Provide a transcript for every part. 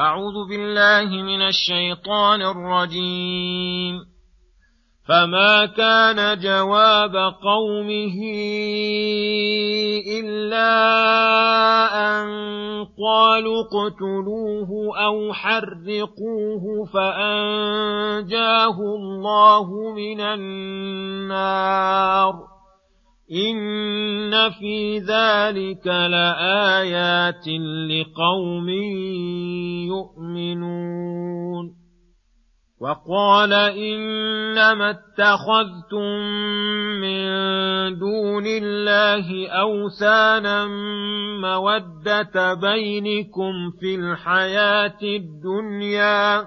أعوذ بالله من الشيطان الرجيم. فما كان جواب قومه إلا أن قالوا اقتلوه أو حرقوه فأنجاه الله من النار. إن في ذلك لآيات لقوم يؤمنون وقال إنما اتخذتم من دون الله أوثانا مودة بينكم في الحياة الدنيا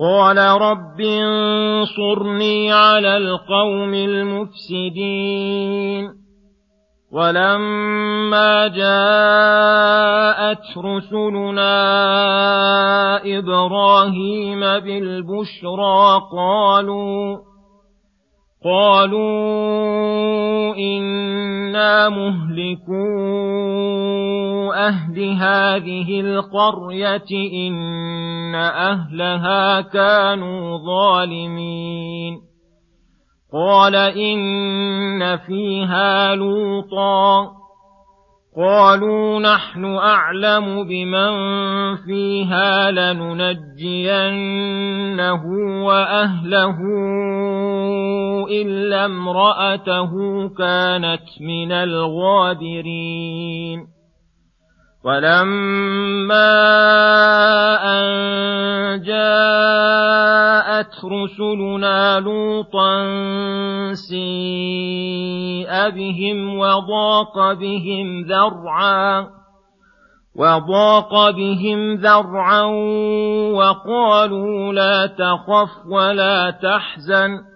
قال رب انصرني على القوم المفسدين ولما جاءت رسلنا إبراهيم بالبشرى قالوا قالوا أنا مهلكو أهل هذه القريه ان اهلها كانوا ظالمين قال ان فيها لوطا قالوا نحن اعلم بمن فيها لننجينه واهله الا امراته كانت من الغابرين ولما أن جاءت رسلنا لوطا سيء بهم وضاق بهم ذرعا وضاق بهم ذرعا وقالوا لا تخف ولا تحزن.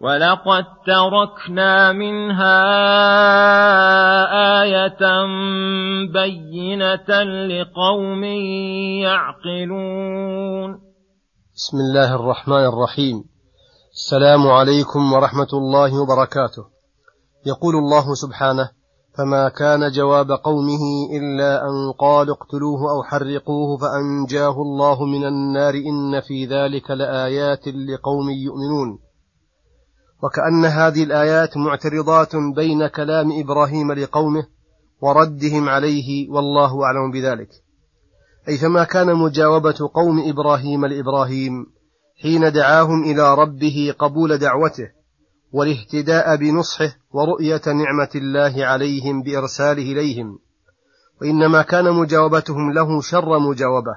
ولقد تركنا منها آية بينة لقوم يعقلون. بسم الله الرحمن الرحيم. السلام عليكم ورحمة الله وبركاته. يقول الله سبحانه: فما كان جواب قومه إلا أن قالوا اقتلوه أو حرقوه فأنجاه الله من النار إن في ذلك لآيات لقوم يؤمنون. وكأن هذه الآيات معترضات بين كلام إبراهيم لقومه وردهم عليه والله أعلم بذلك. أي فما كان مجاوبة قوم إبراهيم لإبراهيم حين دعاهم إلى ربه قبول دعوته والاهتداء بنصحه ورؤية نعمة الله عليهم بإرساله إليهم. وإنما كان مجاوبتهم له شر مجاوبة.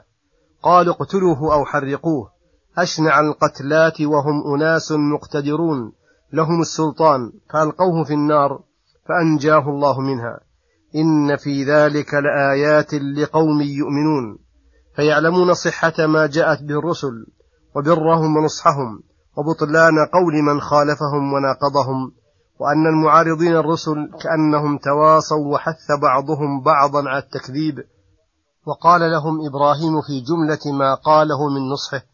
قالوا اقتلوه أو حرقوه أشنع القتلات وهم أناس مقتدرون. لهم السلطان فألقوه في النار فأنجاه الله منها. إن في ذلك لآيات لقوم يؤمنون فيعلمون صحة ما جاءت به الرسل وبرهم ونصحهم وبطلان قول من خالفهم وناقضهم وأن المعارضين الرسل كأنهم تواصوا وحث بعضهم بعضا على التكذيب. وقال لهم إبراهيم في جملة ما قاله من نصحه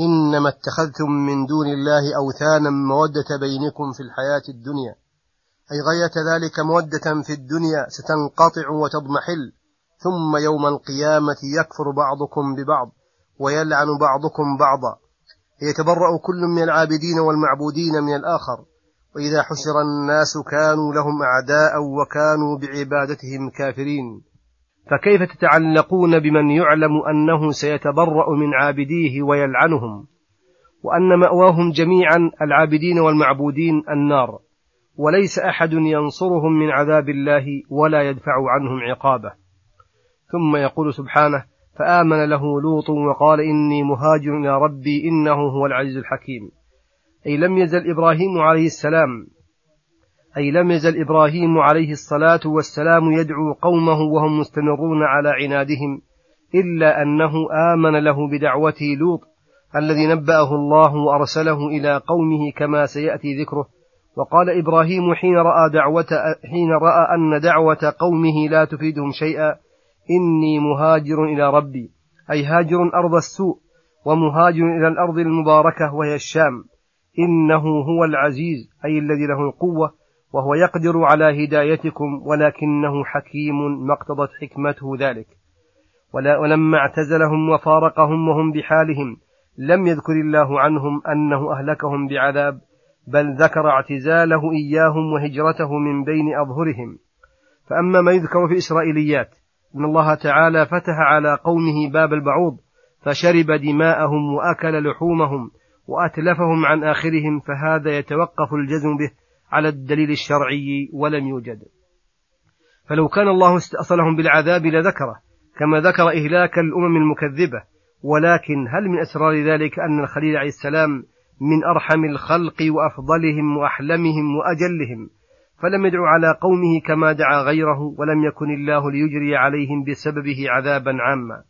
إنما اتخذتم من دون الله أوثانا مودة بينكم في الحياة الدنيا. أي غاية ذلك مودة في الدنيا ستنقطع وتضمحل ثم يوم القيامة يكفر بعضكم ببعض ويلعن بعضكم بعضا. يتبرأ كل من العابدين والمعبودين من الآخر وإذا حشر الناس كانوا لهم أعداء وكانوا بعبادتهم كافرين. فكيف تتعلقون بمن يعلم أنه سيتبرأ من عابديه ويلعنهم وأن مأواهم جميعا العابدين والمعبودين النار وليس أحد ينصرهم من عذاب الله ولا يدفع عنهم عقابه. ثم يقول سبحانه فآمن له لوط وقال إني مهاجر إلى ربي إنه هو العزيز الحكيم. أي لم يزل إبراهيم عليه السلام أي لم يزل إبراهيم عليه الصلاة والسلام يدعو قومه وهم مستمرون على عنادهم إلا أنه آمن له بدعوته لوط الذي نبأه الله وأرسله إلى قومه كما سيأتي ذكره. وقال إبراهيم حين رأى دعوة حين رأى أن دعوة قومه لا تفيدهم شيئا إني مهاجر إلى ربي أي هاجر أرض السوء ومهاجر إلى الأرض المباركة وهي الشام إنه هو العزيز أي الذي له القوة وهو يقدر على هدايتكم ولكنه حكيم ما اقتضت حكمته ذلك. ولما اعتزلهم وفارقهم وهم بحالهم لم يذكر الله عنهم أنه أهلكهم بعذاب بل ذكر اعتزاله إياهم وهجرته من بين أظهرهم. فأما ما يذكر في إسرائيليات أن الله تعالى فتح على قومه باب البعوض فشرب دماءهم وأكل لحومهم وأتلفهم عن آخرهم فهذا يتوقف الجزم به. على الدليل الشرعي ولم يوجد. فلو كان الله استأصلهم بالعذاب لذكره كما ذكر إهلاك الأمم المكذبة. ولكن هل من أسرار ذلك أن الخليل عليه السلام من أرحم الخلق وأفضلهم وأحلمهم وأجلهم؟ فلم يدع على قومه كما دعا غيره ولم يكن الله ليجري عليهم بسببه عذابا عاما.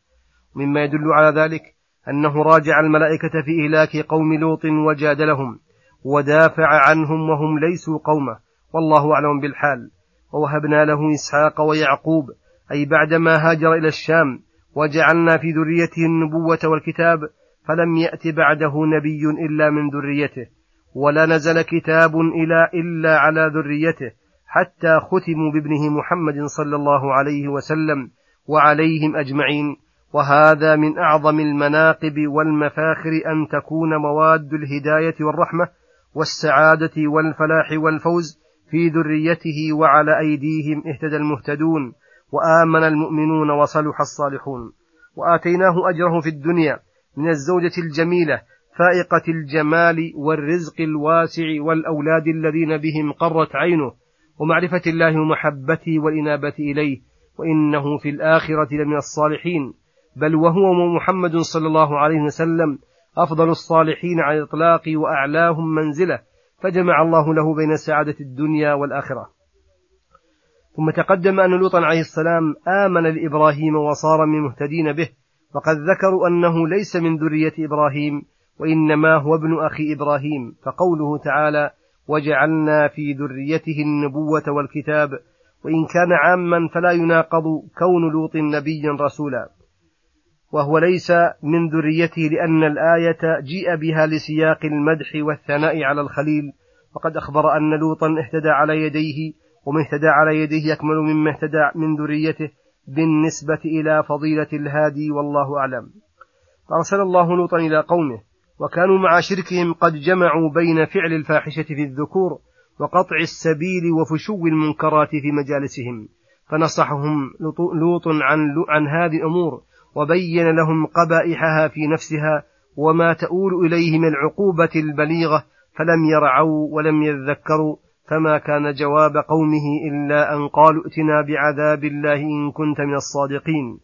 مما يدل على ذلك أنه راجع الملائكة في إهلاك قوم لوط وجادلهم. ودافع عنهم وهم ليسوا قومه. والله أعلم بالحال. ووهبنا له إسحاق ويعقوب أي بعدما هاجر إلى الشام وجعلنا في ذريته النبوة والكتاب فلم يأت بعده نبي إلا من ذريته. ولا نزل كتاب إلا إلا على ذريته حتى ختموا بابنه محمد صلى الله عليه وسلم وعليهم أجمعين. وهذا من أعظم المناقب والمفاخر أن تكون مواد الهداية والرحمة. والسعادة والفلاح والفوز في ذريته وعلى أيديهم اهتدى المهتدون وآمن المؤمنون وصلح الصالحون. وآتيناه أجره في الدنيا من الزوجة الجميلة فائقة الجمال والرزق الواسع والأولاد الذين بهم قرت عينه. ومعرفة الله ومحبته والإنابة إليه. وإنه في الآخرة لمن الصالحين. بل وهو محمد صلى الله عليه وسلم أفضل الصالحين على الإطلاق وأعلاهم منزلة فجمع الله له بين سعادة الدنيا والآخرة. ثم تقدم أن لوطا عليه السلام آمن بإبراهيم وصار من المهتدين به وقد ذكروا أنه ليس من ذرية إبراهيم وإنما هو ابن أخي إبراهيم فقوله تعالى وجعلنا في ذريته النبوة والكتاب وإن كان عاما فلا يناقض كون لوط نبيا رسولا. وهو ليس من ذريته لأن الآية جيء بها لسياق المدح والثناء على الخليل. وقد أخبر أن لوطا اهتدى على يديه ومن اهتدى على يديه يكمل مما اهتدى من ذريته بالنسبة إلى فضيلة الهادي والله أعلم. فأرسل الله لوطا إلى قومه وكانوا مع شركهم قد جمعوا بين فعل الفاحشة في الذكور وقطع السبيل وفشو المنكرات في مجالسهم. فنصحهم لوط عن, عن هذه الأمور وبين لهم قبائحها في نفسها وما تؤول إليه من العقوبة البليغة فلم يرعوا ولم يذكروا فما كان جواب قومه إلا أن قالوا ائتنا بعذاب الله إن كنت من الصادقين.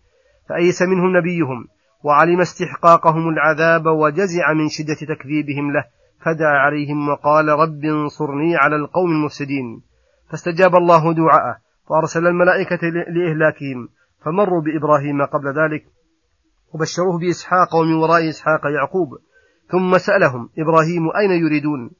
فأيس منهم نبيهم وعلم استحقاقهم العذاب وجزع من شدة تكذيبهم له فدعا عليهم وقال رب انصرني على القوم المفسدين. فاستجاب الله دعاءه فأرسل الملائكة لإهلاكهم فمروا بإبراهيم قبل ذلك وبشروه بإسحاق ومن وراء إسحاق يعقوب. ثم سألهم إبراهيم أين يريدون؟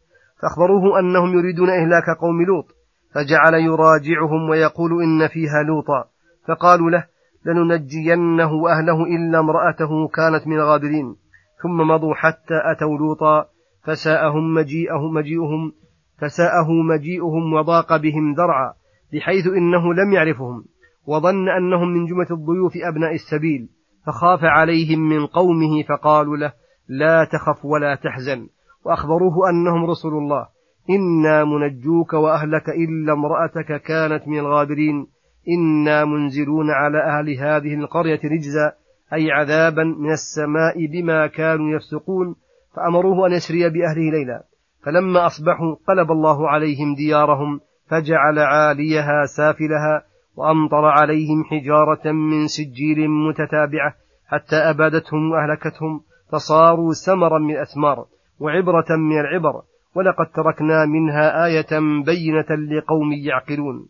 فأخبروه أنهم يريدون إهلاك قوم لوط. فجعل يراجعهم ويقول إن فيها لوطا. فقالوا له لننجينه وأهله إلا امرأته كانت من الغابرين. ثم مضوا حتى أتوا لوطا فساءهم مجيئهم مجيئهم فساءه مجيئهم وضاق بهم ذرعا بحيث إنه لم يعرفهم. وظن أنهم من جملة الضيوف أبناء السبيل. فخاف عليهم من قومه فقالوا له لا تخف ولا تحزن. وأخبروه أنهم رسل الله. إنا منجوك وأهلك إلا امرأتك كانت من الغابرين. إنا منزلون على أهل هذه القرية رجزا أي عذابا من السماء بما كانوا يفسقون. فأمروه أن يسري بأهله ليلا. فلما أصبحوا قلب الله عليهم ديارهم فجعل عاليها سافلها. وأمطر عليهم حجارة من سجيل متتابعة حتى أبادتهم وأهلكتهم فصاروا سمرا من الأثمار وعبرة من العبر ولقد تركنا منها آية بينة لقوم يعقلون.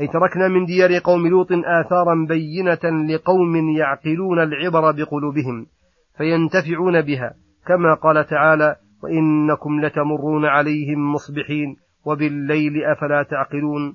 أي تركنا من ديار قوم لوط آثارا بينة لقوم يعقلون العبر بقلوبهم فينتفعون بها كما قال تعالى وإنكم لتمرون عليهم مصبحين وبالليل أفلا تعقلون؟